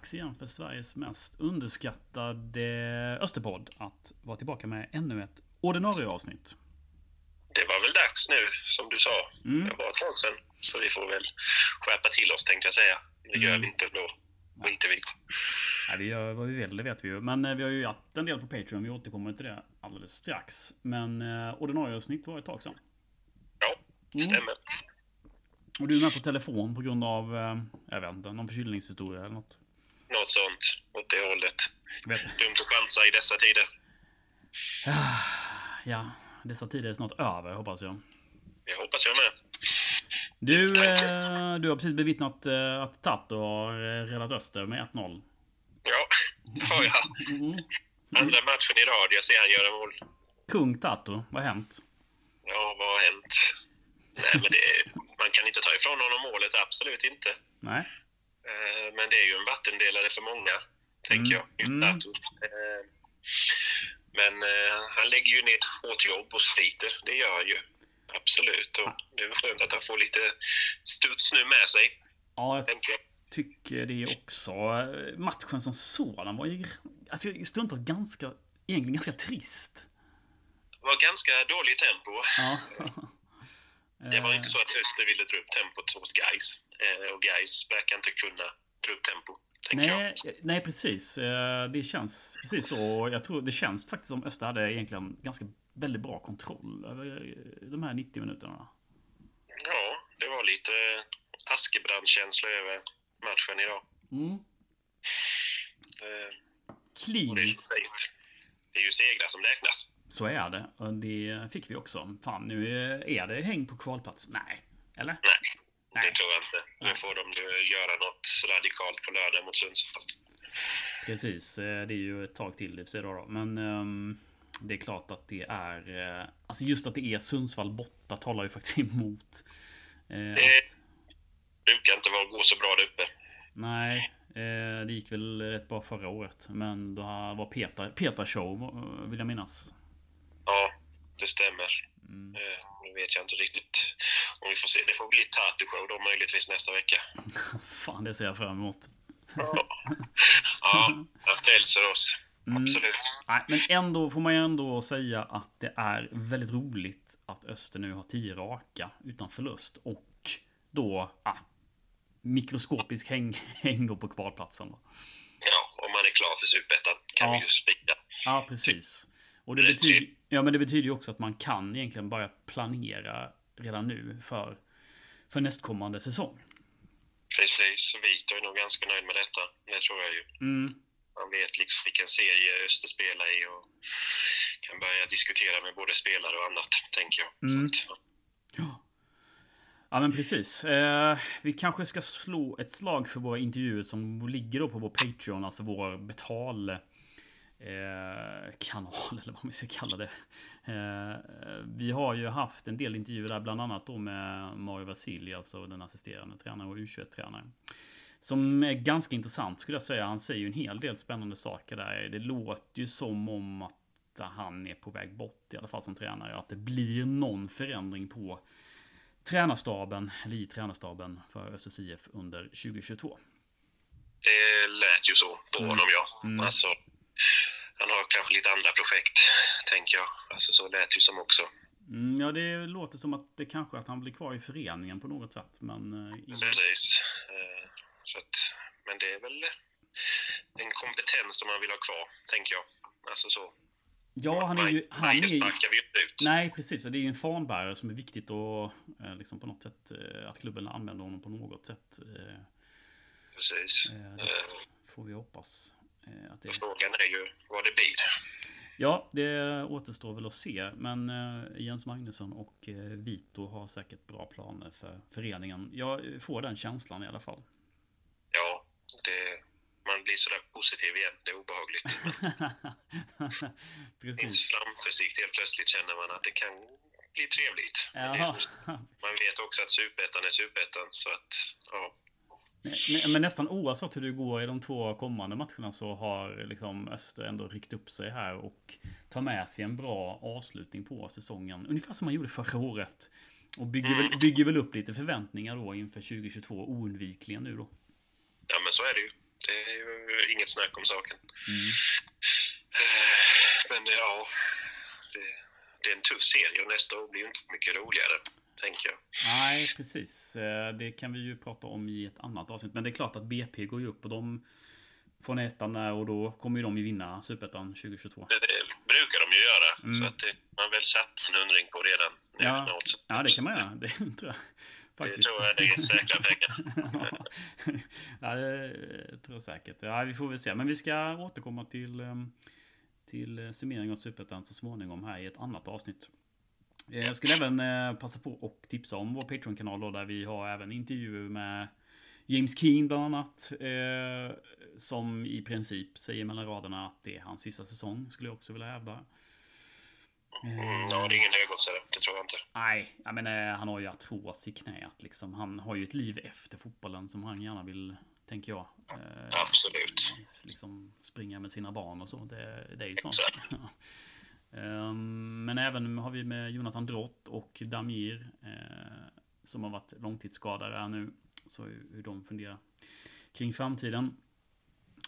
dags igen för Sveriges mest underskattade Österpodd att vara tillbaka med ännu ett ordinarie avsnitt. Det var väl dags nu, som du sa. Mm. Det var ett tag sedan. Så vi får väl skärpa till oss, tänkte jag säga. Det gör Mm. vi inte då. Skiter vi Ja, vi gör vad vi vill, det vet vi ju. Men eh, vi har ju haft en del på Patreon, vi återkommer till det alldeles strax. Men eh, ordinarie avsnitt var ett tag sedan. Ja, Mm. stämmer. Och du är med på telefon på grund av, eh, jag vet inte, någon förkylningshistoria eller något? Något sånt åt det hållet. Vet. Dumt att chansa i dessa tider. Ja, dessa tider är snart över hoppas jag. Det hoppas jag med. Du, eh, du har precis bevittnat eh, att Tato har eh, räddat Öster med 1-0. Ja, har jag. Mm. Andra matchen i rad jag ser han göra mål. Kung Tato, vad har hänt? Ja, vad har hänt? Nej, men det, man kan inte ta ifrån honom målet, absolut inte. Nej? Eh, Men det är ju en vattendelare för många, tänker Mm. jag. Mm. Eh, Men eh, han lägger ju ner ett hårt jobb och sliter. Det gör han ju. Absolut. Och det är skönt att han får lite studs nu med sig, Ja, jag jag. tycker det också. Matchen som sådan var ju alltså, stundtals ganska, egentligen ganska trist. Det var ganska dåligt tempo. Ja. Det var inte så att Öster ville dra upp tempot mot Gais Och Gais verkar inte kunna dra upp tempo, tänker jag. Nej, nej, precis. Eh, Det känns precis så. Jag tror det känns faktiskt som Öster hade egentligen ganska väldigt bra kontroll över eh, de här 90 minuterna. Ja, det var lite Askebrand-känsla över matchen idag. Mm. Eh, Och det, är, Kliniskt. det är ju segrar som räknas. Så är det. Och det fick vi också. Fan, nu är det häng på kvalplats. Nej. Eller? Nej, Nej. det tror jag inte. Nu får de nu göra något radikalt på lördag mot Sundsvall. Precis. eh, Det är ju ett tag till i och då. Men ehm, det är klart att det är... eh, Alltså just att det är Sundsvall borta talar ju faktiskt emot. eh, Det- att, brukar inte vara gå så bra där uppe. nej, det gick väl rätt bra förra året. Men då var Peter, Peter show vill jag minnas. Ja, det stämmer. Mm. Eh, Nu vet jag inte riktigt om vi får se. Det får bli Tatu-show då möjligtvis nästa vecka. Fan, det ser jag fram emot. Ja, ja frälser oss. Mm. Absolut. Nej, men ändå får man ju ändå säga att det är väldigt roligt att Öster nu har 10 raka utan förlust. Och då, ah, mikroskopisk häng, häng då på kvalplatsen. Då. Ja, om man är klar för Superettan kan Ja. vi ju spika. Ja, precis. Och det betyder, ja, men det betyder ju också att man kan egentligen börja planera redan nu för, för nästkommande säsong. Precis. Vito är nog ganska nöjd med detta. Det tror jag ju. Mm. Man vet liksom vilken serie Öster spelar i och kan börja diskutera med både spelare och annat, tänker jag. Mm. Att, Ja. Ja men precis. Eh, vi kanske ska slå ett slag för våra intervjuer som ligger då på vår Patreon, alltså vår betal eh, kanal eller vad man ska kalla det. Eh, vi har ju haft en del intervjuer där, bland annat då med Mario Vasilij, alltså den assisterande tränaren och U21-tränaren. Som är ganska intressant skulle jag säga. Han säger ju en hel del spännande saker där. Det låter ju som om att han är på väg bort, i alla fall som tränare. Att det blir någon förändring på tränarstaben, eller i tränarstaben för Östers IF under 2022. det lät ju så på Mm. honom, ja. Mm. Alltså, han har kanske lite andra projekt, tänker jag. Alltså, så lät ju som också. Mm, ja, det låter som att det kanske att han blir kvar i föreningen på något sätt. Men eh, i- Precis. Eh, Så att, men det är väl en kompetens som man vill ha kvar, tänker jag. Alltså så. ja, han är ju... Han är Majde ju inte nej, precis. Det är ju en fanbärare som är viktigt och eh, liksom på något sätt att klubben använder honom på något sätt. Precis. det får vi hoppas. Eh, att det... Frågan är ju vad det blir. Ja, det återstår väl att se. Men eh, Jens Magnusson och eh, Vito har säkert bra planer för föreningen. Jag får den känslan i alla fall. Ja, det, man blir sådär positiv igen. Det är obehagligt. Precis. finns framförsikt helt plötsligt känner man att det kan bli trevligt. Som- Man vet också att superettan är superettan, så att ja. Men nästan oavsett hur det går i de två kommande matcherna så har liksom Öster ändå ryckt upp sig här och tar med sig en bra avslutning på säsongen. Ungefär som man gjorde förra året. Och bygger, väl, bygger väl upp lite förväntningar då inför 2022 oundvikligen nu då. Ja, men så är det ju. Det är ju inget snack om saken. Mm. Men ja, det, det är en tuff serie och nästa år blir ju inte mycket roligare, tänker jag. Nej, precis. Eh, Det kan vi ju prata om i ett annat avsnitt. Men det är klart att BP går ju upp och de från ettan där och då kommer ju de ju vinna Superettan 2022. Det, det brukar de ju göra, Mm. så att det, man väl satt en undring på redan nu Ja. Ja, det kan man göra. Det tror jag Det faktiskt. tror jag det är säkra pengar. ja, det tror jag säkert. Ja, vi får väl se. Men vi ska återkomma till, ehm, till summering av Superettan så småningom här i ett annat avsnitt. Eh, Jag skulle även eh, passa på och tipsa om vår Patreon-kanal där vi har även intervjuer med James Keen bland annat. Eh, som i princip säger mellan raderna att det är hans sista säsong, skulle jag också vilja hävda. Mm, ja, det är ingen högoddsare, det tror jag inte. Nej, jag menar, han har ju artros i knät liksom. Han har ju ett liv efter fotbollen som han gärna vill, tänker jag. Eh, Absolut. liksom springa med sina barn och så. Det, det är ju så. Exakt. Ehm, men även har vi med Jonathan Drott och Damir eh, som har varit långtidsskadade här nu. Så hur de funderar kring framtiden.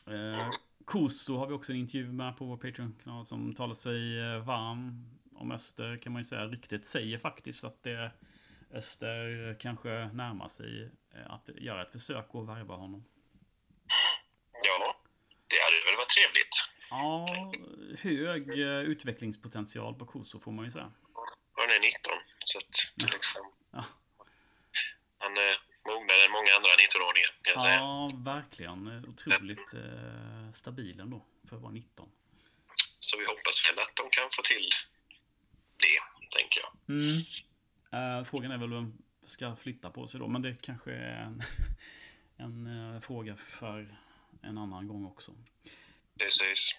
Eh, Koso har vi också en intervju med på vår Patreon-kanal som talar sig eh, varm om Öster kan man ju säga. Ryktet säger faktiskt att det Öster kanske närmar sig att göra ett försök att värva honom. Ja, det hade väl varit trevligt. Ja, hög eh, utvecklingspotential på Koso får man ju säga. Han är 19, så att liksom, Ja, han är mognare än många andra 19-åringar, kan jag säga. ja verkligen. Otroligt eh, stabil ändå för att vara 19. Så vi hoppas väl att de kan få till det, tänker jag. Mm. Eh, frågan är väl vem ska flytta på sig då, men det kanske är en, en eh, fråga för en annan gång också. Precis.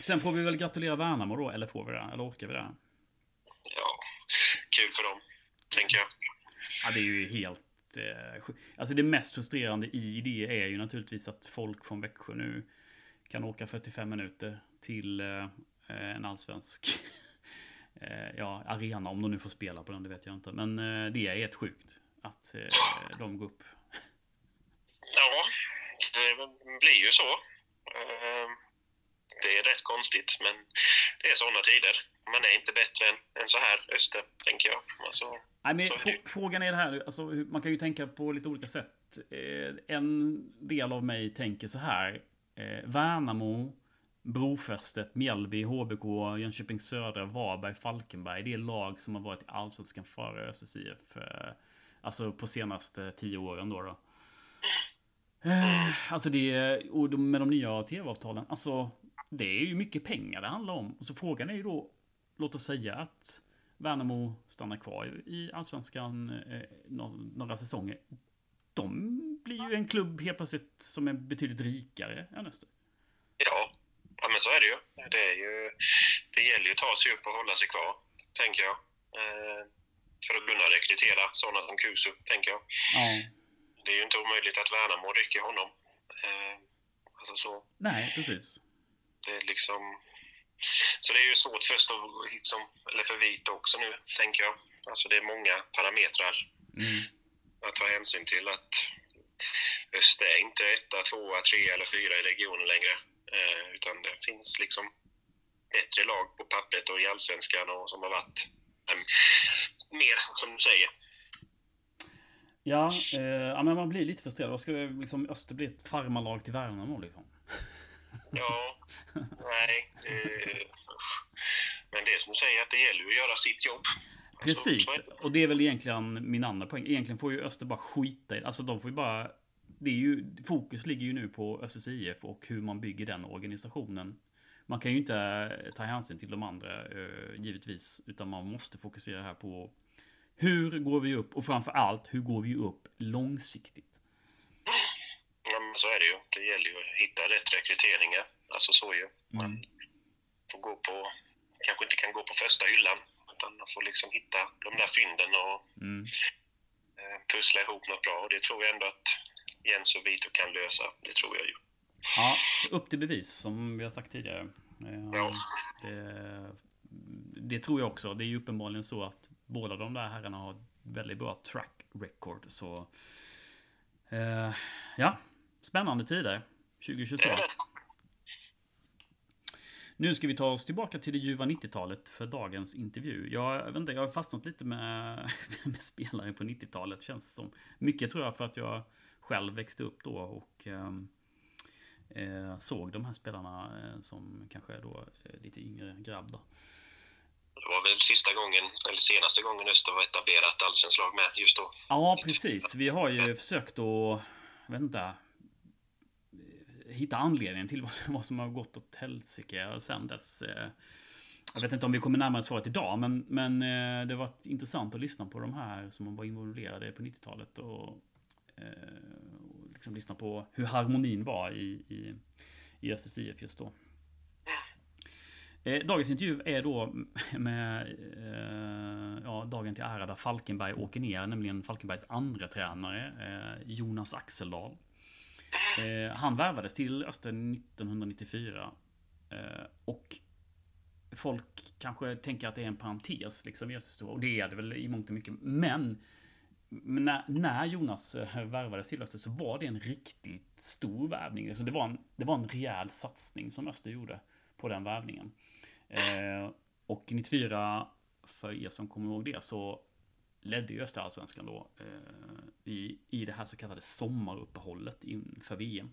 Sen får vi väl gratulera Värnamo då, eller får vi det? Eller orkar vi det? Ja, kul för dem, tänker jag. Ja, det är ju helt... Eh, alltså det mest frustrerande i det är ju naturligtvis att folk från Växjö nu kan åka 45 minuter till eh, en allsvensk eh, ja, arena. Om de nu får spela på den, det vet jag inte. Men eh, det är helt sjukt att eh, de går upp. Ja, det blir ju så. Eh, Det är rätt konstigt, men det är sådana tider. Man är inte bättre än, än så här, Öster, tänker jag. Alltså, Nej, men är frågan är det här, alltså, man kan ju tänka på lite olika sätt. Eh, en del av mig tänker så här. Eh, Värnamo, Brofästet, Mjällby, HBK, Jönköping Södra, Varberg, Falkenberg. Det är lag som har varit i Allsvenskan före ÖSSIF. Eh, alltså på senaste tio åren då. då. Eh, alltså det, och med de nya tv-avtalen, alltså det är ju mycket pengar det handlar om. Och så frågan är ju då, låt oss säga att Värnamo stannar kvar i- Allsvenskan eh, nå- några säsonger. De blir ju en klubb helt plötsligt som är betydligt rikare än Öster. ja, ja, men så är det ju. Det, är ju. det gäller ju att ta sig upp och hålla sig kvar, tänker jag. Eh, för att kunna rekrytera sådana som Kusu, tänker jag. Ja. Det är ju inte omöjligt att Värnamo rycker honom. Eh, alltså så. Nej, precis. Det är liksom... Så det är ju svårt för liksom, eller för Vit också nu, tänker jag. Alltså det är många parametrar Mm. att ta hänsyn till att Öster är inte etta, tvåa, trea eller fyra i regionen längre. Eh, utan det finns liksom bättre lag på pappret och i allsvenskan och som har varit eh, mer, som du säger. Ja, eh, ja, men man blir lite frustrerad. Vad ska liksom, Öster bli ett farmarlag till Värnamo liksom? Ja, nej. Eh, men det är som du säger, att det gäller att göra sitt jobb. Alltså, Precis, så är det. och det är väl egentligen min andra poäng. Egentligen får ju Öster bara skita i Alltså de får ju bara... Det är ju, fokus ligger ju nu på Östers IF och hur man bygger den organisationen. Man kan ju inte ta hänsyn till de andra, eh, givetvis. Utan man måste fokusera här på hur går vi upp och framför allt hur går vi upp långsiktigt. Ja, men så är det ju. Det gäller ju att hitta rätt rekryteringar. Alltså så ju. Man Mm. får gå på, kanske inte kan gå på första hyllan. Utan man får liksom hitta de där fynden och Mm. eh, pussla ihop något bra. Och det tror jag ändå att Jens och Vito kan lösa. Det tror jag ju. Ja, upp till bevis som vi har sagt tidigare. Eh, Ja. Det, det tror jag också. Det är ju uppenbarligen så att båda de där herrarna har väldigt bra track record. Så eh, ja, spännande tider. 2022. Nu ska vi ta oss tillbaka till det ljuva 90-talet för dagens intervju. Jag, vet inte, jag har fastnat lite med, med spelare på 90-talet känns som. Mycket tror jag för att jag själv växte upp då och ehm, eh, såg de här spelarna eh, som kanske är då eh, lite yngre grabb. Då. Det var väl sista gången, eller senaste gången Öster var etablerat allsvenskt lag med just då. Ja, precis. Vi har ju försökt att, jag vet inte, hitta anledningen till vad som har gått åt helsike sen dess. Eh, jag vet inte om vi kommer närmare svaret idag, men, men eh, det var intressant att lyssna på de här som var involverade på 90-talet och, eh, och liksom lyssna på hur harmonin var i, i, i Östers IF just då. Eh, dagens intervju är då med eh, ja, dagen till ära där Falkenberg åker ner, nämligen Falkenbergs andra tränare eh, Jonas Axeldal. Eh, han värvades till Öster 1994. Eh, och folk kanske tänker att det är en parentes liksom i Öster. Och det är det väl i mångt och mycket. Men när, när Jonas värvades till Öster så var det en riktigt stor värvning. Alltså det, var en, det var en rejäl satsning som Öster gjorde på den värvningen. Eh, och 94, för er som kommer ihåg det, så ledde ju Österallsvenskan då eh, i, i det här så kallade sommaruppehållet inför VM.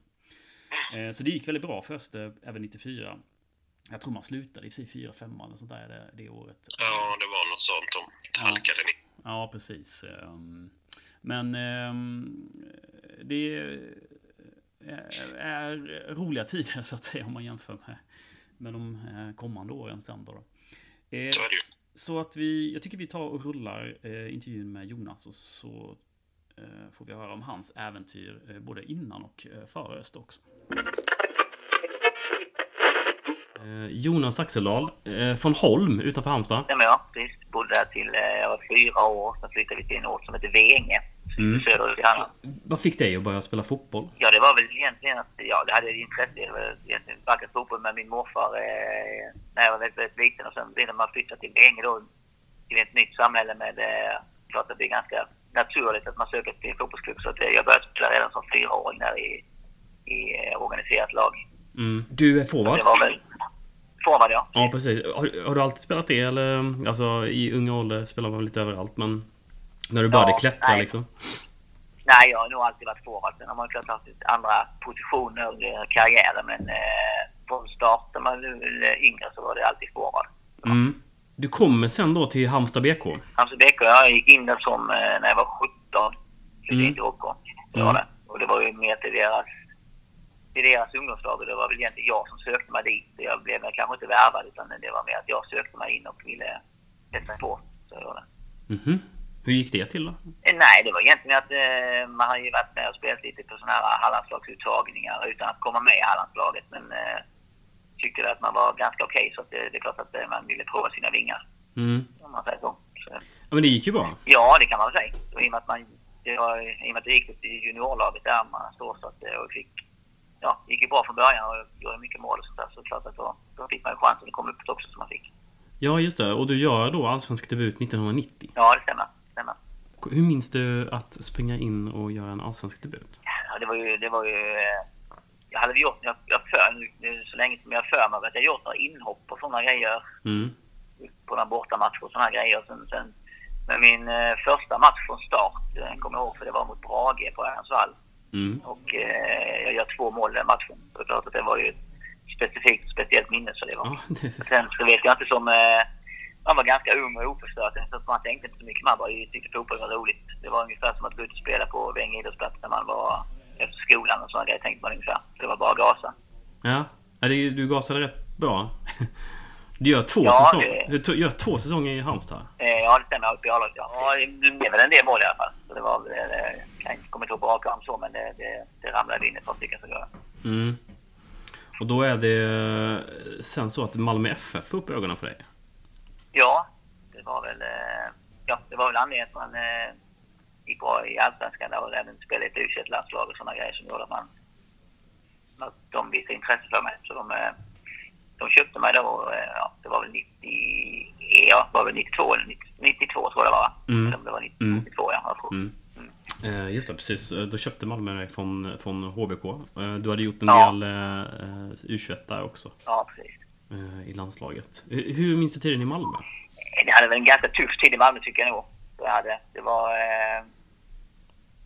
Eh, så det gick väldigt bra för Öster även 94. Jag tror man slutade i sig 4-5 eller sånt där det, det året. Ja, det var något sånt. De halkade ner. Ja, ja, precis. Ehm, men ehm, det är roliga tider så att säga om man jämför med, med de eh, kommande åren sen då. Så det ju. Så att vi, jag tycker vi tar och rullar eh, intervjun med Jonas och så eh, får vi höra om hans äventyr eh, både innan och eh, före Öster också. Eh, Jonas Axeldal eh, från Holm utanför Halmstad. Ja, precis. Bodde där till jag var fyra år. Sen flyttade vi till en ort som heter Veinge. Mm. Söderut i Halland. Vad fick dig att börja spela fotboll? Ja, det var väl egentligen att ja, det hade intresse. Det var egentligen sparkat fotboll med min morfar eh, när jag var väldigt, väldigt liten. Och sen när man flyttade till Veinge då, till ett nytt samhälle med, eh, klart att det är ganska naturligt att man söker till en fotbollsklubb. Så att, eh, jag började spela redan som fyraåring där i, i eh, organiserat lag. Mm. Du är forward? Det var väl forward, ja. Ja, precis. Har, har, du alltid spelat det eller? Alltså i unga ålder spelar man lite överallt, men när du började ja, klättra nej. liksom? Nej, jag har nog alltid varit forward. Sen har man klart haft andra positioner under karriären, men eh, från start när man var yngre så var det alltid forward. Mm. Du kommer sen då till Halmstad BK? Halmstad BK, jag gick in där som eh, när jag var 17. Flyttade mm. till OK. Det var det. Och det var ju mer till deras, till deras ungdomslag det var väl egentligen jag som sökte mig dit. Jag blev kanske inte värvad utan det var mer att jag sökte mig in och ville testa på. Så det var det. Mm -hmm. Hur gick det till då? Nej, det var egentligen att eh, man har ju varit med och spelat lite på sådana här Hallandslagsuttagningar utan att komma med i Hallandslaget. Men eh, tyckte att man var ganska okej okay, så att det, det, är klart att eh, man ville prova sina vingar. Mm. Om man säger så. så. Ja, men det gick ju bra. Ja, det kan man väl säga. Och I och med att, man, det var, i och med att det gick till juniorlaget där man står så att det och fick, ja, det gick ju bra från början och gjorde mycket mål och sånt där. Så klart att då, då fick man ju chansen att komma upp också som man fick. Ja, just det. Och du gör då allsvensk debut 1990? Ja, det stämmer. Stämmer. Hur minns du att springa in och göra en allsvensk debut? Ja, det var ju... Det var ju jag hade gjort, jag, jag för, så länge som jag för mig, att jag gjort några inhopp och sådana grejer. Mm. På några bortamatcher och sådana grejer. Sen, sen, men min eh, första match från start, den eh, kommer jag ihåg, för det var mot Brage på Örjansvall. Mm. Och eh, jag gör två mål i den matchen. Så det var ju ett specifikt, speciellt minne. Så det var. Ja, det... Sen så vet jag inte som... Eh, man var ganska ung och oförstörd. Så man tänkte inte så mycket. Man bara tyckte fotboll var roligt. Det var ungefär som att gå ut och spela på Vänge idrottsplats när man var efter skolan och sådana grejer tänkte man ungefär. Det var bara att gasa. Ja, du gasade rätt bra. Du gör två, ja, säsonger. Det... Du gör två säsonger i Halmstad? Eh, ja, det stämmer. Uppe i a Ja, det blev väl en del mål i alla fall. Så det var, det, jag kommer inte ihåg på rak arm så, men det, det, det ramlade in ett par stycken så Mm. Och då är det sen så att Malmö FF får upp ögonen för dig? Ja, det var väl, ja, det var väl anledningen att man gick bra i Allsvenskan och även spelade i ett u landslag och sådana grejer som gjorde att man att de visade intresse för mig. Så de, de köpte mig då, ja, det var väl 90, ja, var väl 92 eller 90, 92 tror jag det var. Mm. Eller om det var 90, mm. 92 ja, jag tror. Mm. Eh, just det, precis. Eh, Då köpte Malmö dig från, från HBK. Eh, Du hade gjort en Ja. del eh, U21 där också. Ja, precis. Eh, I landslaget. Hur minns du tiden i Malmö? Det hade väl en ganska tuff tid i Malmö tycker jag nog. Det, hade. det var... Eh,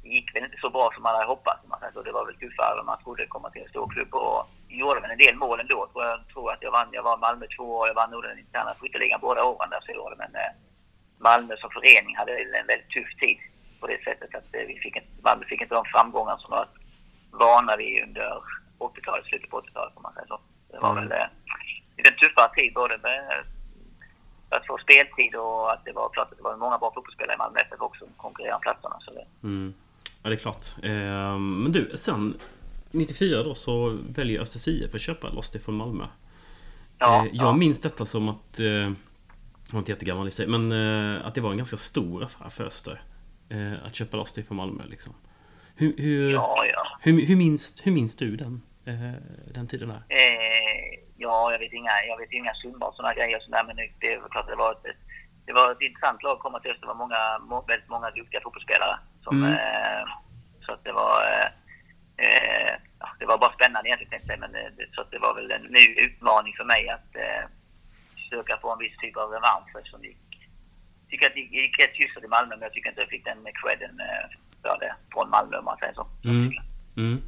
gick väl inte så bra som man hade hoppats. Man säger så. Det var väl tuffare än man trodde komma till en stor klubb. Och gjorde väl en del mål ändå. Jag tror att jag vann. Jag var Malmö två år. Jag vann nog den interna skytteligan båda åren där så det. Men eh, Malmö som förening hade en väldigt tuff tid på det sättet att eh, vi fick inte, Malmö fick inte de framgångar som var vana vid under 80-talet, slutet på 80-talet om man säger så. Det var Mm. väl eh, en tuffare tid både med att få speltid och att det var klart att det var många bra fotbollsspelare i Malmö FF också som konkurrerade om platserna. Så det, Mm. Ja, det är klart. Eh, Men du, sen 94 då så väljer Östers IF att köpa loss det från Malmö. ja, Eh, Jag ja. minns detta som att... eh, Jag var inte jättegammal i sig, men eh, att det var en ganska stor affär för Öster. eh, Att köpa loss det från Malmö liksom. Hur, hur, Ja, ja. hur, hur, minns, hur minns du den, eh, den tiden där? Eh, ja, jag vet inga, jag vet inga summor och sådana grejer. sådär, men det är klart det var ett, det var ett intressant lag att komma till. Det var många, må, väldigt många duktiga fotbollsspelare. Som, Mm. eh, så att det var... Eh, eh, det var bara spännande egentligen tänkte jag men eh, det, så att det var väl en ny utmaning för mig att eh, försöka få en viss typ av revansch eftersom det gick tycker att det gick rätt hyfsat i Malmö, men jag tycker inte jag fick den credden eh, för det från Malmö om man säger så. Mm. Mm.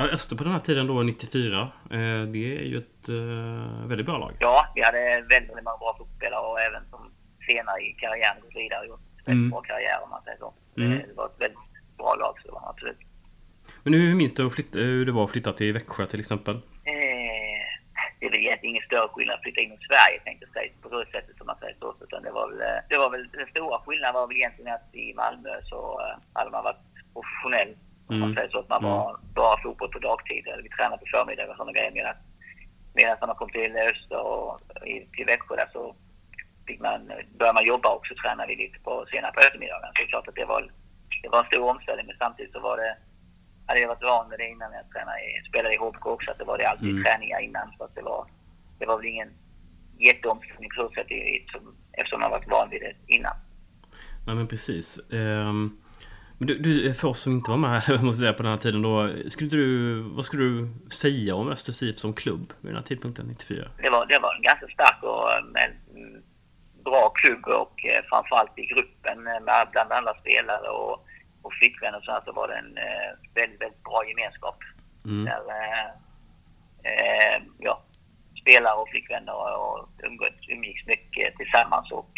Ja, Öster på den här tiden då, 94. eh, Det är ju ett eh, väldigt bra lag. Ja, vi hade väldigt, många bra fotbollsspelare och även som senare i karriären gått vidare och gjort väldigt Mm. bra karriär om man säger så. Mm. Det var ett väldigt bra lag, så det var absolut. Men hur minns du flytta, hur det var att flytta till Växjö till exempel? Eh, det är väl egentligen ingen större skillnad att flytta in i Sverige tänkte jag säga, på det sättet som man säger så. Utan det var väl, eh, det var väl, den stora skillnaden var väl egentligen att i Malmö så eh, hade man varit professionell. Mm. man säger så. Att man var bara fotboll på dagtid. Eller vi tränade på förmiddagar och sådana grejer. Medan, medan när man kom till Öster och i, till Växjö där så fick man, började man jobba också. Tränade vi lite på, senare på eftermiddagen. Så det är klart att det var, det var en stor omställning. Men samtidigt så var det hade jag varit van med det innan jag tränade, spelade i HBK också, att det var det alltid Mm. träningar innan. Så att det var, det var väl ingen jätteomställning på så sätt eftersom man varit van vid det innan. Nej men precis. Men du, du, för oss som inte var med måste säga, på den här tiden då. Skulle du, vad skulle du säga om Östers IF som klubb vid den här tidpunkten, 94? Det var, det var en ganska stark och eh, med, mm, bra klubb och eh, framförallt i gruppen eh, med bland alla spelare och, och flickvänner och så, här, så var det en eh, väldigt, väldigt bra gemenskap. Mm. Där, eh, ja, spelare och flickvänner och, och umgås, umgicks mycket tillsammans och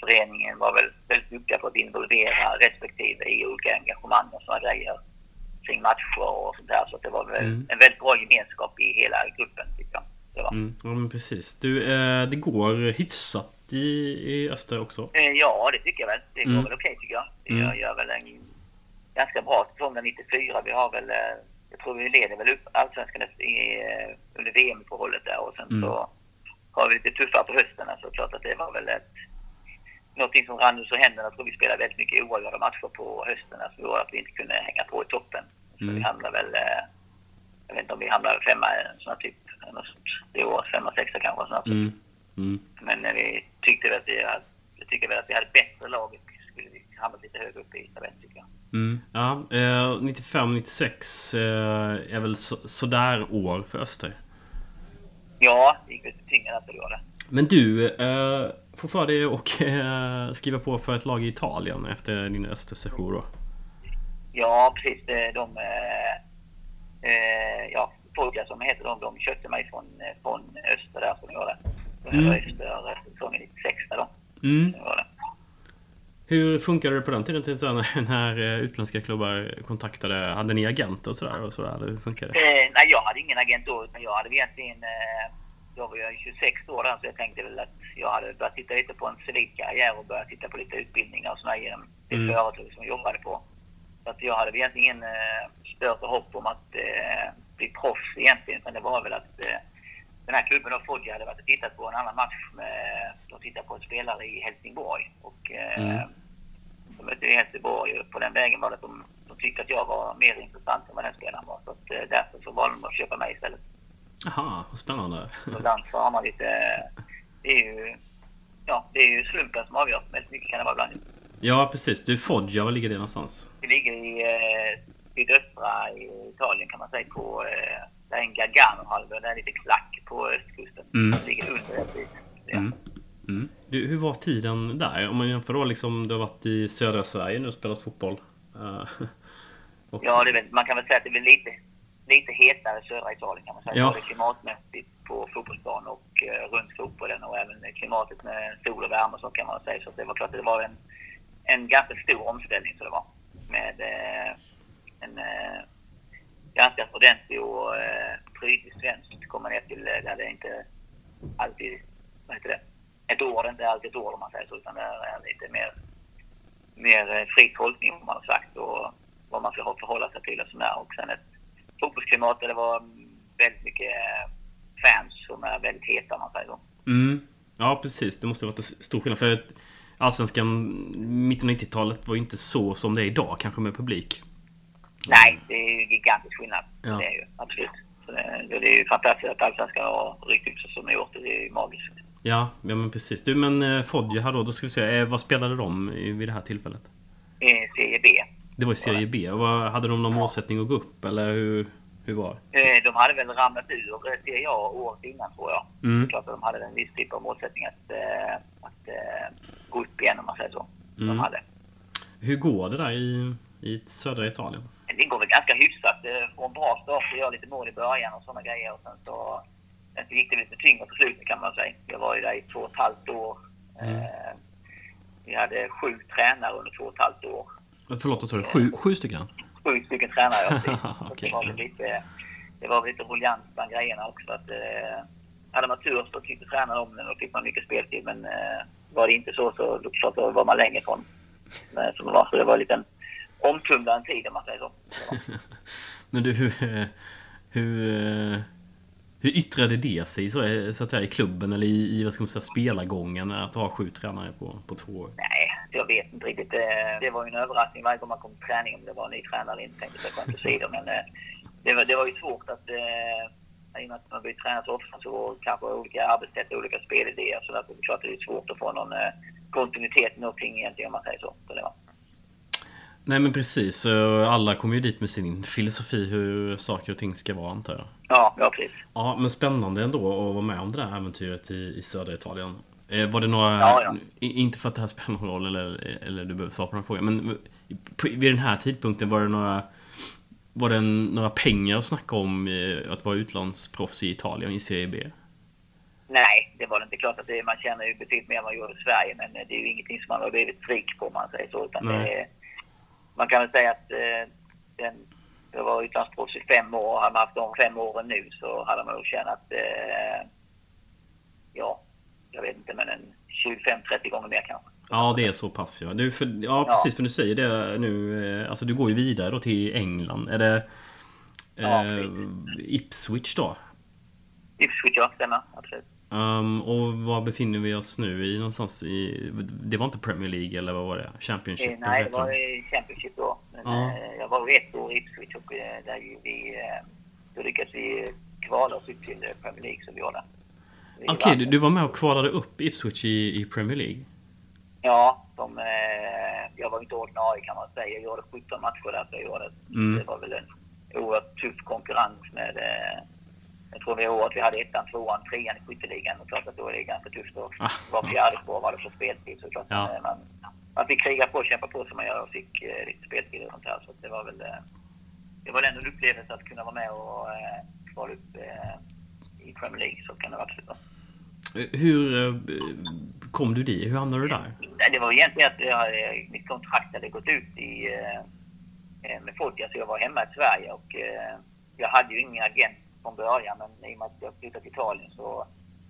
föreningen var väl väldigt duktiga på att involvera respektive i olika engagemang och sådana grejer kring matcher och sånt där. Så det var väl Mm. en väldigt bra gemenskap i hela gruppen tycker jag. Det var. Mm. Ja men precis. Du, eh, det går hyfsat i, i Öster också. Eh, Ja, det tycker jag väl. Det går Mm. väl okej tycker jag. Vi Mm. gör, gör väl en ganska bra säsong där 94. Vi har väl, eh, jag tror vi leder väl upp allsvenskan i, eh, under VM-uppehållet där och sen Mm. så har vi lite tuffare på hösten. Så klart att det var väl ett, någonting som rann ur händerna. Jag tror vi spelade väldigt mycket oavgjorda matcher på hösten som gjorde att vi inte kunde hänga på i toppen. Så Mm. vi hamnade väl, eh, jag vet inte om vi hamnade femma, sån här typ, sånt, det år, femma, sexa kanske. Sånt. Mm. Mm. Men eh, vi tyckte väl att vi hade, jag tycker väl att vi hade bättre lag och skulle vi hamnat lite högre upp i tabellen tycker jag. Mm. Ja, eh, 95-96 eh, är väl så, sådär år för Öster. Ja, det gick lite tyngre att göra det. Men du, eh, får för dig att eh, skriva på för ett lag i Italien efter din Östersession då? Ja, precis. De, eh, eh, ja, Foggia som heter de, de köpte mig från, eh, från Öster där som jag gjorde. Det Mm. var efter eh, säsongen 96 där då. Mm. Hur funkade det på den tiden till när eh, utländska klubbar kontaktade? Hade ni agenter och sådär? Och sådär eller hur funkade det? Eh, nej, jag hade ingen agent då, utan jag hade egentligen... Eh, då var jag 26 år där, så jag tänkte väl att jag hade börjat titta lite på en civilkarriär och börjat titta på lite utbildningar och sådär genom det Mm. företag som jag jobbade på. Så att jag hade väl egentligen ingen eh, större hopp om att eh, bli proffs egentligen, utan det var väl att eh, den här klubben då, Foggia, hade varit och tittat på en annan match med... De tittade på en spelare i Helsingborg och eh, Mm. de mötte i Helsingborg och på den vägen var det att de, de tyckte att jag var mer intressant än vad den spelaren var. Så att, eh, därför så valde de att köpa mig istället. Jaha, vad spännande. Ibland så har man lite... Det är ju, ja, det är ju slumpen som avgör. Väldigt mycket kan det vara ibland. Ja, precis. Du, Foggia, var ligger det någonstans? Det ligger i eh, sydöstra Italien kan man säga på eh, det är en Gargano-halvö. Det är lite klack på östkusten. Mm. Det ligger under ett bit. Ja. Mm. Mm. Du, hur var tiden där? Om man jämför då liksom, du har varit i södra Sverige nu och spelat fotboll. Eh, och, Ja, det man kan väl säga att det väl lite, lite hetare i södra Italien kan man säga. Ja. Både klimatmässigt på fotbollsplan och eh, runt fotbollen och även klimatet med sol och värme så kan man säga. Så det var klart att det var en, en ganska stor omställning så det var. Med eh, en eh, ganska ordentlig och prydlig svensk komma ner till där det inte alltid, vad heter det, ett ord är inte alltid ett ord om man säger så utan det är lite mer, mer fri tolkning vad man har sagt och vad man ska förhålla sig till och sådär. Och sen ett fotbollsklimat där det var väldigt mycket eh, fans som är väldigt heta om man säger så. Mm. Ja, precis. Det måste ha varit en stor skillnad. För att Allsvenskan mitten av 90-talet var ju inte så som det är idag, kanske med publik. Nej, det är ju gigantisk skillnad. Ja. Det är ju absolut. Så det, det är ju fantastiskt att Allsvenskan har ryckt upp sig som de har gjort. Det är ju magiskt. Ja, ja men precis. Du, men eh, Foggia här då, då ska vi se. Eh, vad spelade de i- vid det här tillfället? Serie B. Det var i Serie B. Vad, hade de någon målsättning att gå upp, eller hur, hur var det? Eh, De hade väl ramlat ur eh, Serie A året innan tror jag. Mm. Det är klart att de hade en viss typ av målsättning att, eh, att gå upp igen om man säger så. Mm. De hade. Hur går det där i, i södra Italien? Det går väl ganska hyfsat. Eh, Från bra start och göra lite mål i början och sådana grejer. Och sen så, sen så gick det lite tyngre på slutet kan man säga. Jag var ju där i två och ett halvt år. Mm. Vi hade sju tränare under två och ett halvt år. Förlåt, vad sa du? Sju, sju stycken? Sju stycken tränare, ja. Okej. Det var väl lite, det var väl lite ruljans bland grejerna också. Att, eh, hade man tur så tyckte tränaren om den och fick man mycket speltid. Men eh, var det inte så så då, klart, då var man längre från. Men, som det var. Så det var en liten omtumlande tid om man säger så. Men du, hur, eh, hur, eh, hur yttrade det sig så, eh, så att säga, i klubben eller i, i vad ska man säga, spelargången att ha sju tränare på, på två år? Nej, jag vet inte riktigt. Eh, Det var ju en överraskning varje gång man kom till träning om det var en ny tränare eller inte. Tänkte jag skämt åsido. Men eh, det var, det var ju svårt att... eh, I och med att man byter tränare så ofta så kanske olika arbetssätt och olika spelidéer. Så därför är det klart att det är svårt att få någon kontinuitet med någonting egentligen om man säger så. så det var. Nej men precis, alla kommer ju dit med sin filosofi hur saker och ting ska vara antar jag. Ja, ja precis. Ja, men spännande ändå att vara med om det där äventyret i, i södra Italien. Eh, var det några, Ja, ja. inte för att det här spelar någon roll eller, eller du behöver svara på här frågan, men vid den här tidpunkten var det några var det några pengar att snacka om eh, att vara utlandsproffs i Italien i Serie B? Nej, det var det inte. Klart att det, man tjänar ju betydligt mer än man gör i Sverige. Men eh, det är ju ingenting som man har blivit rik på om man säger så. Utan det, man kan väl säga att den, jag var utlandsproffs i fem år. Hade man haft de fem åren nu så hade man nog tjänat, eh, ja, jag vet inte, men en 25-30 gånger mer kanske. Ja, det är så pass ja. Du, för, ja, precis för du säger det nu. eh, Alltså du går ju vidare då till England. Är det Ja, eh, Ipswich då? Ipswich, ja, stämmer. Absolut. Um, och var befinner vi oss nu i någonstans i... Det var inte Premier League eller vad var det? Championship? Eh, nej, det var i Championship då. Men, Ja. jag var ett år i Ipswich och där vi, då lyckades vi kvala oss upp till Premier League som vi gjorde. Okej, vann. du, du var med och kvalade upp Ipswich i, i Premier League? Ja, de, eh, jag var inte ordinarie kan man säga. Jag gjorde 17 matcher där. Jag gjorde, Mm. Det var väl en oerhört tuff konkurrens med... Eh, jag tror det året vi hade ettan, tvåan, trean i skytteligan. Och klart att då är det ganska tufft att Ah. vara fjärde spår var det för speltid. Så klart Ja. eh, man, man fick kriga på och kämpa på som man gör och fick eh, lite speltid och sånt här. Så det var väl... Eh, det var ändå en upplevelse att kunna vara med och eh, kvala upp eh, i Premier League. Så kan det absolut vara. Hur eh, kom du dit? Hur hamnade du där? Det var egentligen att jag, eh, mitt kontrakt hade gått ut i, eh, med Foggia, så jag var hemma i Sverige och jag hade ju ingen agent från början, men i och med att jag flyttade till Italien så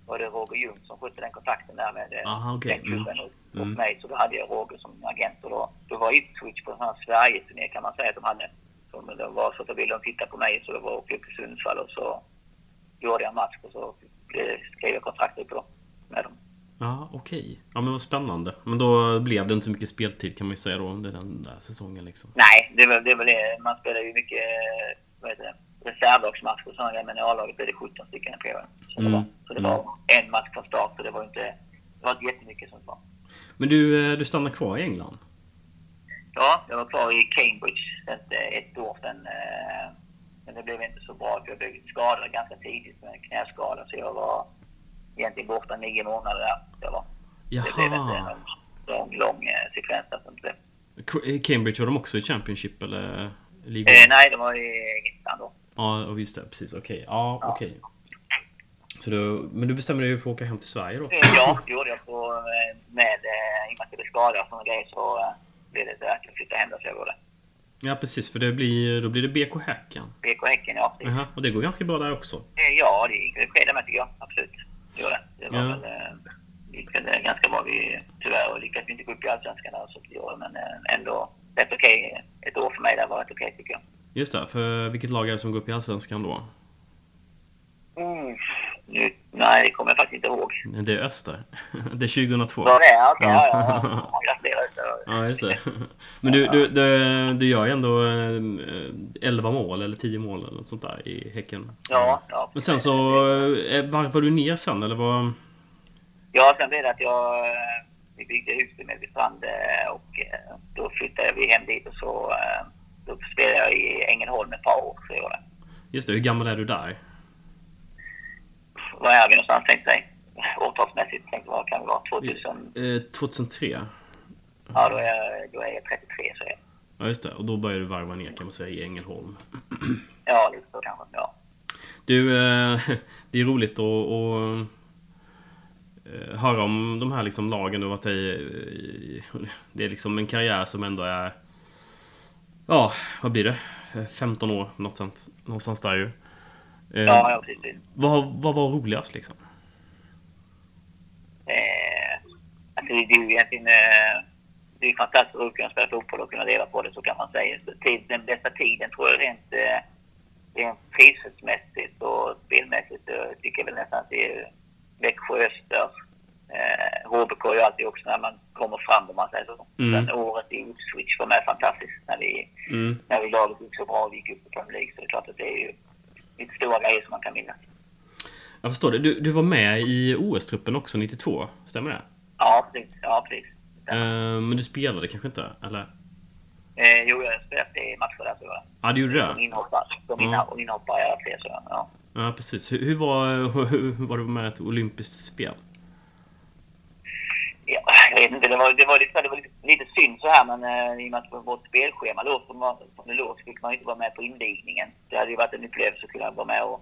var det Roger Ljung som skötte den kontakten där med Aha, okej. den klubben och, och Mm. mig, så då hade jag Roger som agent och då, då var Ipswich på en sån här Sverige-turné kan man säga att de hade. Så, men det var så att då ville de titta på mig så det var åka upp till Sundsvall och så gjorde jag en match och så skrev jag kontraktet på med dem. Ja, okej. Ja, men vad spännande. Men då blev det inte så mycket speltid kan man ju säga då under den där säsongen liksom. Nej, det väl det. Väl det. Man spelar ju mycket eh, vad heter det, reservlagsmatcher och sådana men i A-laget är det 17 stycken i perioden. Så, Mm. det var, så det var en match från start, så det var inte, det var inte jättemycket som var. Men du, eh, du stannar kvar i England? Ja, jag var kvar i Cambridge ett, ett år sedan. Men det blev inte så bra för jag blev skadad ganska tidigt med knäskada så jag var egentligen borta nio månader där. Jag var. Jaha. Det blev inte en lång, lång sekvens där som det Cambridge var de också i Championship eller? Liga? Eh, nej, de var i ettan då. Ja, just det. Precis. Okej. Okay. Ja, ja. okej. Okay. Så du, men du bestämde dig för att åka hem till Sverige då? Ja, det gjorde jag. På, med, I och med att jag blev skadad och sådana grejer så blev det att jag flyttade hem där så jag gjorde. Ja precis, för det blir, då blir det BK Häcken. BK Häcken, ja. Precis. Aha, och det går ganska bra där också? Ja, det gick skedde med tycker jag. Absolut. Det gjorde det. Det var ja. väl, gick väl ganska bra. Vi, tyvärr lyckades vi inte gå upp i Allsvenskan där, så det gjorde, men ändå rätt okej. Okay. Ett år för mig där var rätt okej okay, tycker jag. Just det, för vilket lag är det som går upp i Allsvenskan då? Mm, nu, nej, det kommer jag faktiskt inte ihåg. Det är Öster. Det är 2002. Ja, det är. Okay, ja, ja, ja. Gratulerar Öster. Ja, just det. Men du, du, du, du gör ju ändå 11 eh, mål eller 10 mål eller något sånt där i Häcken. Ja, ja. Men sen så eh, varvade du ner sen eller vad? Ja, sen blev det att jag vi byggde hus vid Mellbystrand och då flyttade vi hem dit och så då spelade jag i Ängelholm ett par år. Så jag. Just det, hur gammal är du där? Var är vi någonstans tänkte jag? Årtalsmässigt tänkte vad kan det vara? 2000? Eh, 2003? Ja, då är, då är jag 33 så är jag. Ja, just det. Och då började du varva ner kan man säga i Ängelholm. ja, lite så kanske. Ja. Du, eh, det är roligt att Eh, höra om de här liksom lagen du varit i. Det är liksom en karriär som ändå är... Ja, vad blir det? 15 år något sånt, någonstans där ju. Eh, ja, ja precis. Vad, vad var roligast liksom? Eh, alltså det, det är ju egentligen... Eh, det är fantastiskt att kunna spela fotboll och kunna leva på det, så kan man säga. Tid, den bästa tiden tror jag rent, eh, rent trivselmässigt och spelmässigt jag tycker jag väl nästan att det är Växjö Öster. Eh, HBK är ju alltid också när man kommer fram om man säger så. Mm. Sen året i Ipswich var med fantastiskt när vi, mm. när vi laget gick så bra och gick upp i Premier League. Så det är klart att det är ju lite stora grejer som man kan minnas. Jag förstår det. Du, du var med i OS-truppen också 92, stämmer det? Ja, precis. Ja, precis. Uh, men du spelade kanske inte, eller? Eh, jo, jag spelade i matcher där. Så ja, ah, du gjorde det? Som inhoppare. Som ja. inhoppare alla tre, så ja. Ja, precis. Hur, hur var, hur var du med ett olympiskt spel? Ja, jag vet inte, det var, det var, lite, det var lite, lite synd så här men eh, i och med att vårt spelschema låg som, som det låg så fick man inte vara med på invigningen. Det hade ju varit en upplevelse att kunna vara med och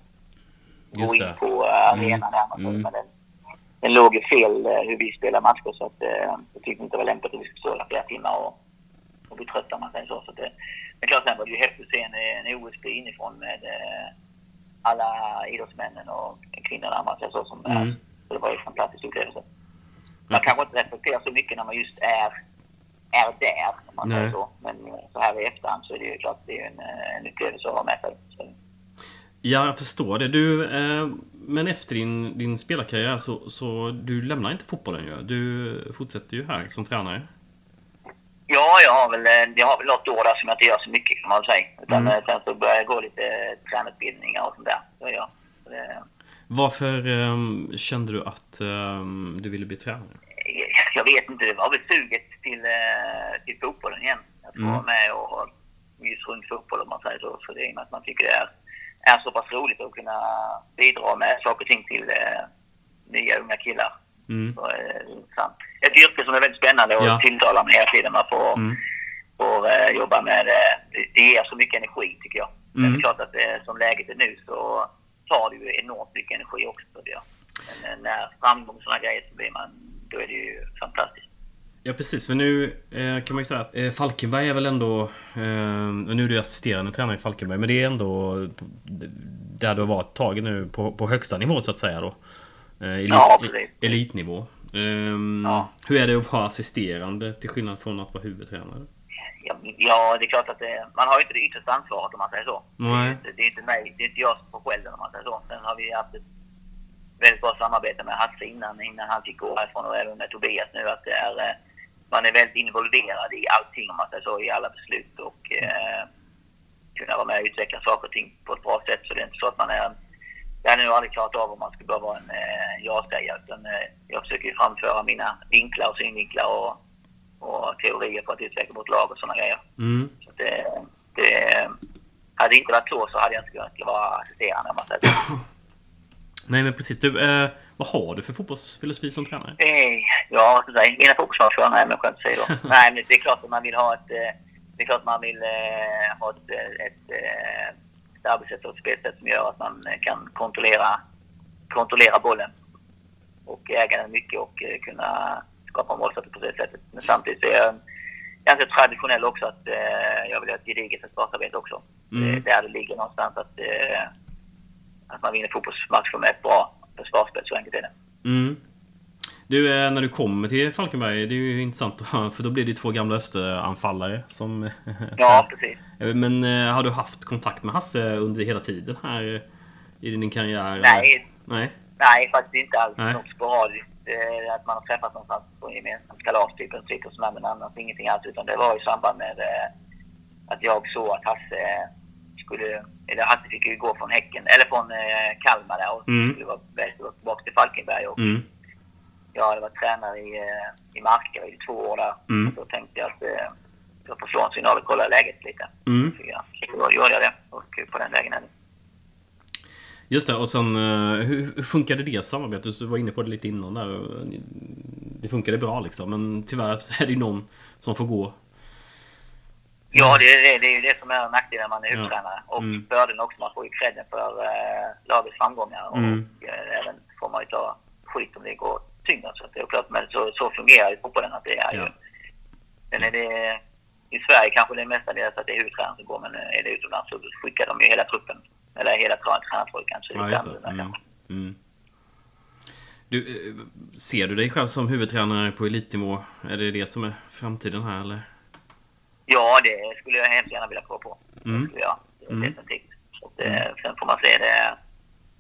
gå in på uh, arenan där. Mm. Men den, den låg ju fel uh, hur vi spelar matcher så att uh, jag tyckte inte det var lämpligt att vi skulle stå där flera timmar och, och bli trötta om man säger så. så det, men klart sen var det ju häftigt att se en, en OSB inifrån med uh, alla idrottsmännen och kvinnorna, man säger så. Som, mm. Så det var ju en fantastisk upplevelse. Man kanske inte reflekterar så mycket när man just är, är där, om man säger så. Men så här i efterhand så är det ju klart det är en, en upplevelse att ha med sig. Ja, jag förstår det. Du, eh, men efter din, din spelarkarriär så, så du lämnar inte fotbollen ju. Du fortsätter ju här som tränare. Ja, jag har väl, eh, jag har väl något år där som jag inte gör så mycket kan man säga. Utan mm. Eh, sen så börjar jag gå lite tränarutbildningar och sånt där. Så ja, det... Varför um, kände du att um, du ville bli tränare? Jag vet inte, det var väl suget till, uh, till fotbollen igen. Att få mm. vara med och just runt fotboll om man säger så. Så det är att man tycker det är, är så pass roligt att kunna bidra med saker och ting till uh, nya unga killar. Mm. Så, uh, Ett yrke som är väldigt spännande och ja. tilltalar mig hela tiden. Man får, mm. får uh, jobba med det. Det ger så mycket energi tycker jag. Mm. Det är klart att som läget är nu så tar det ju enormt mycket energi också. Det. Men eh, när framgång och sådana grejer så blir man, då är det ju fantastiskt. Ja precis, för nu eh, kan man ju säga att eh, Falkenberg är väl ändå... Eh, nu är du assisterande tränare i Falkenberg, men det är ändå där du har varit taget nu på, på högsta nivå så att säga då. Eh, elit, ja, elitnivå. Ehm, ja. Hur är det att vara assisterande till skillnad från att vara huvudtränare? Ja, det är klart att det, man har ju inte det yttersta ansvaret om man säger så. Nej. Det, det, är inte mig, det är inte jag som får skälden om man säger så. Sen har vi haft ett väldigt bra samarbete med Hasse innan, innan han fick gå härifrån och även med Tobias nu. Att det är, eh, man är väldigt involverad i allting om man säger så, i alla beslut och eh, kunna vara med och utveckla saker och ting på ett bra sätt. Så det är inte så att man är jag hade nog aldrig klarat av om man skulle bara vara en eh, ja-sägare. Utan eh, jag försöker framföra mina vinklar och synvinklar och och teorier på att utveckla vårt lag och sådana grejer. Mm. Så det, det, hade det inte varit så så hade jag inte kunnat vara assisterande om man säger. Nej men precis. Du, eh, vad har du för fotbollsfilosofi som tränare? Eh, Ja, jag säga? Vinna fotbollsmatcher? Nej, men skönt att säga då. Nej, men det är klart att man vill ha ett... eh, Det är klart att man vill eh, ha ett, eh, ett, eh, ett arbetssätt och ett spelsätt som gör att man kan kontrollera, kontrollera bollen och äga den mycket och kunna skapa målsättning på det sättet. Men samtidigt så är jag ganska traditionell också att eh, jag vill ha ett gediget försvarsarbete också. Mm. Det är där det ligger någonstans att, eh, att man vinner fotbollsmatcher med ett bra försvarsspel. Så enkelt är det. Mm. Du, eh, när du kommer till Falkenberg, det är ju intressant för då blir det ju två gamla österanfallare som... Ja, precis. Men eh, har du haft kontakt med Hasse under hela tiden här i din karriär? Nej, Nej? nej faktiskt inte alls. Nej. Något sporadiskt. Eh, att man har träffats någonstans på en gemensam kalas typ, och sådär, men annars ingenting alls. Utan det var i samband med eh, att jag såg att Hasse skulle... Eller Hasse fick ju gå från Häcken, eller från eh, Kalmar där och Mm. skulle vara bäst tillbaka till Falkenberg. Och Mm. jag hade varit tränare i, eh, i Markaryd i två år där. Mm. Och då tänkte jag att eh, jag får slå en signal och kolla läget lite. Mm. Så jag, så då gjorde jag det och på den vägen är det. Just det, och sen eh, hur, funkade det samarbetet? Du var inne på det lite innan där. Det funkade bra liksom, men tyvärr är det ju någon som får gå. Ja, det är, det, det är ju det som är nackdelen när man är Ja. huvudtränare. Och Mm. fördelen också, man får ju credden för eh, lagets framgångar. Och Mm. eh, även får man ju ta skit om det går tyngre. Så det är klart, men så, så fungerar ju fotbollen. Att det är ju, Ja. Sen är det i Sverige kanske det är mestadels att det är huvudtränaren som går, men är det utomlands så skickar de ju hela truppen. Eller hela trä- tränartrojkan. Så Ja, just det. Mm. Mm. Du, eh, ser du dig själv som huvudtränare på elitnivå? Är det det som är framtiden här eller? Ja, det skulle jag hemskt gärna vilja prova på. Mm. Det skulle jag. Mm. Definitivt. Så att, eh, sen får man se det,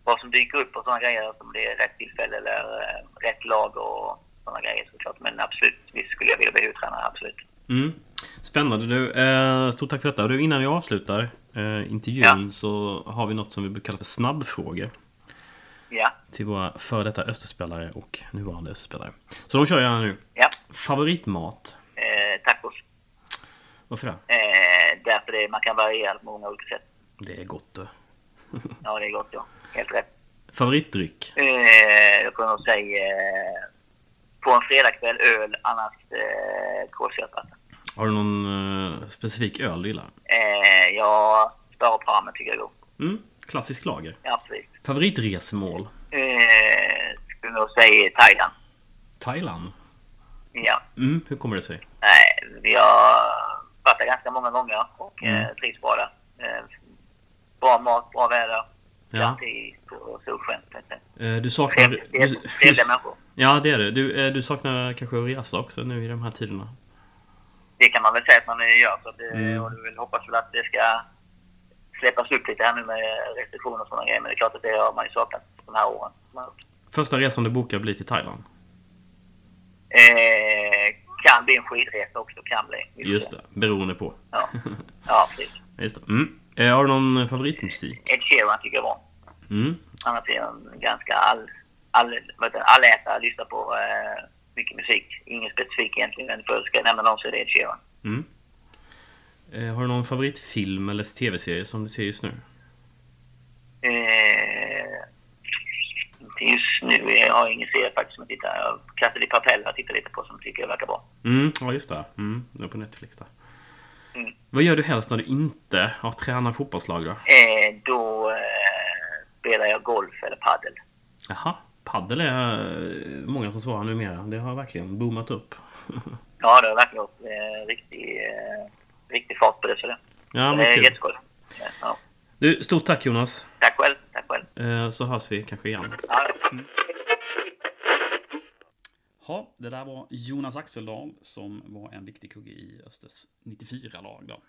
vad som dyker upp och sådana grejer. Om det är rätt tillfälle eller eh, rätt lag och sådana grejer såklart. Men absolut, visst skulle jag vilja bli huvudtränare. Absolut. Mm. Spännande du. Eh, stort tack för detta. Du, innan jag avslutar eh, intervjun så har vi något som vi brukar kalla för snabbfrågor. Ja, Till våra före detta Österspelare och nuvarande Österspelare. Så de kör jag här nu. ja. Favoritmat? Eh, tacos. Varför det? Eh, därför det, man kan variera på många olika sätt. Det är gott du. Ja, det är gott ja. Helt rätt. Favoritdryck? Eh, jag får nog säga eh, på en fredagkväll öl, annars eh, kolsyraplatta. Har du någon eh, specifik öl du gillar? Eh, jag Star och Pramen tycker jag är god. Mm. Klassisk lager. Ja, absolut. Favoritresmål? Eh, skulle nog säga Thailand. Thailand? Ja. Mm. Hur kommer det sig? Nej, vi har varit där ganska många gånger och Mm. eh, trivs bra där. Eh, bra mat, bra väder. Ja. På solsken. Eh, du saknar... Trevligt- Trevliga människor. ja, det är det. Du, eh, du saknar kanske att resa också nu i de här tiderna? Det kan man väl säga att man gör. Så att, eh, Mm. Och vill hoppas väl att det ska släppas upp lite här nu med restriktioner och sådana grejer. Men det är klart att det har man ju saknat de här åren. Första resan du bokar blir till Thailand? Eh, kan bli en skidresa också. Kan bli. Vi Just det, beroende på. Ja, ja precis. Just det. Mm. Eh, har du någon favoritmusik? Ed Sheeran tycker jag var. Mm. Annars är jag en ganska all, all, det, allätare, lyssnar på eh, mycket musik. Ingen specifik egentligen, men för ska jag nämna någon så är det Ed Sheeran. Mm. Eh, har du någon favoritfilm eller tv-serie som du ser just nu? Eh, inte just nu, jag har ingen serie faktiskt som jag tittar. Jag Casa de Papel har jag tittat lite på som jag tycker verkar bra. Mm, ja just det. Mm, det är på Netflix där. Mm. Vad gör du helst när du inte har tränat fotbollslag då? Eh, då eh, spelar jag golf eller paddel. Jaha, paddel är eh, många som svarar numera. Det har verkligen boomat upp. Ja, det har verkligen varit eh, riktig, eh, riktig fart på det. Så det, Ja, det är jätteskoj. Ja. Du, stort tack Jonas. Tack själv. Tack själv. Eh, Så hörs vi kanske igen. Ja. Ja, det där var Jonas Axeldal som var en viktig kugge i Östers 94-lag då.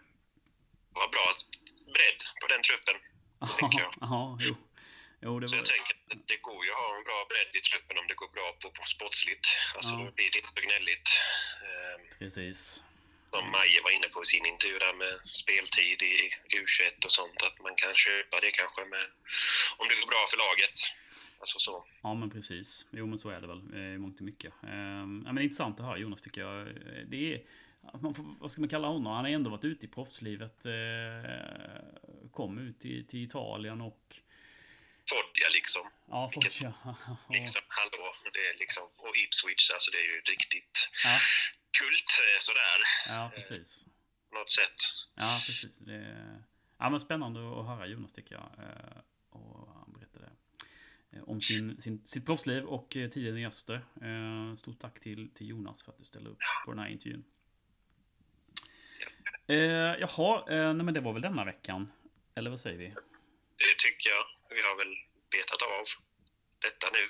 Vad bra bredd på den truppen. Tänker jag. Ja, jo. Jo, det Så var... jag tänker att det går ju att ha en bra bredd i truppen om det går bra på, på sportsligt. Alltså Ja. då blir det inte så gnälligt. Ehm, Precis. Som Maje var inne på i sin intervju där med speltid i U21 och sånt. Att man kan köpa det kanske med, om det går bra för laget. Alltså så. Ja, men precis. Jo, men så är det väl eh, i mångt och mycket. Eh, ja, men intressant att höra Jonas tycker jag. Eh, Det är, får, vad ska man kalla honom? Han har ändå varit ute i proffslivet. Eh, kom ut till, till Italien och... Foggia liksom. Ja, Foggia. liksom hallå, det är liksom, och Ipswich, alltså det är ju riktigt Ja, kult eh, sådär, ja, precis. på något sätt. Ja, precis. Det är, ja, men spännande att höra Jonas tycker jag. Eh, Och han berättade eh, om sin, sin, sitt proffsliv och eh, tiden i öster. Eh, Stort tack till, till Jonas för att du ställde upp på den här intervjun. Eh, jaha, eh, nej men det var väl denna veckan. Eller vad säger vi? Det tycker jag. Vi har väl betat av detta nu.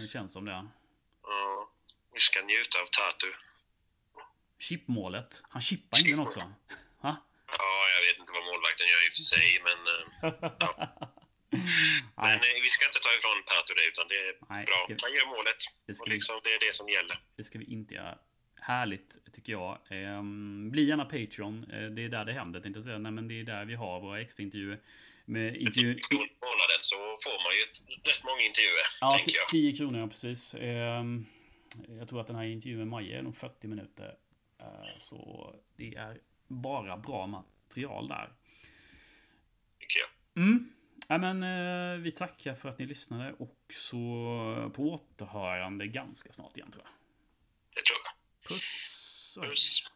Det känns som det. Och vi ska njuta av Tatu. Chipmålet. Han chippar ingen också. Ha? Ja, jag vet inte vad målvakten gör i och för sig, men, eh, men Nej, eh, vi ska inte ta ifrån Tatu det, utan det är Nej, bra. vi- Han gör målet. det Och vi- liksom, det är det som gäller. det ska vi inte göra. Härligt, tycker jag. Ehm, bli gärna Patreon. Eh, det är där det händer, tänkte jag säga. Nej, men det är där vi har våra extraintervjuer. Med intervju... I månaden så får man ju ett, rätt många intervjuer, Ja, tänker jag. 10 kronor, ja, precis. Ehm, jag tror att den här intervjun med Maja är nog 40 minuter. Eh, så det är bara bra material där. Tycker jag. Mm. Ja, men, eh, vi tackar för att ni lyssnade och så på återhörande ganska snart igen tror jag. Det tror jag. Puss! Puss.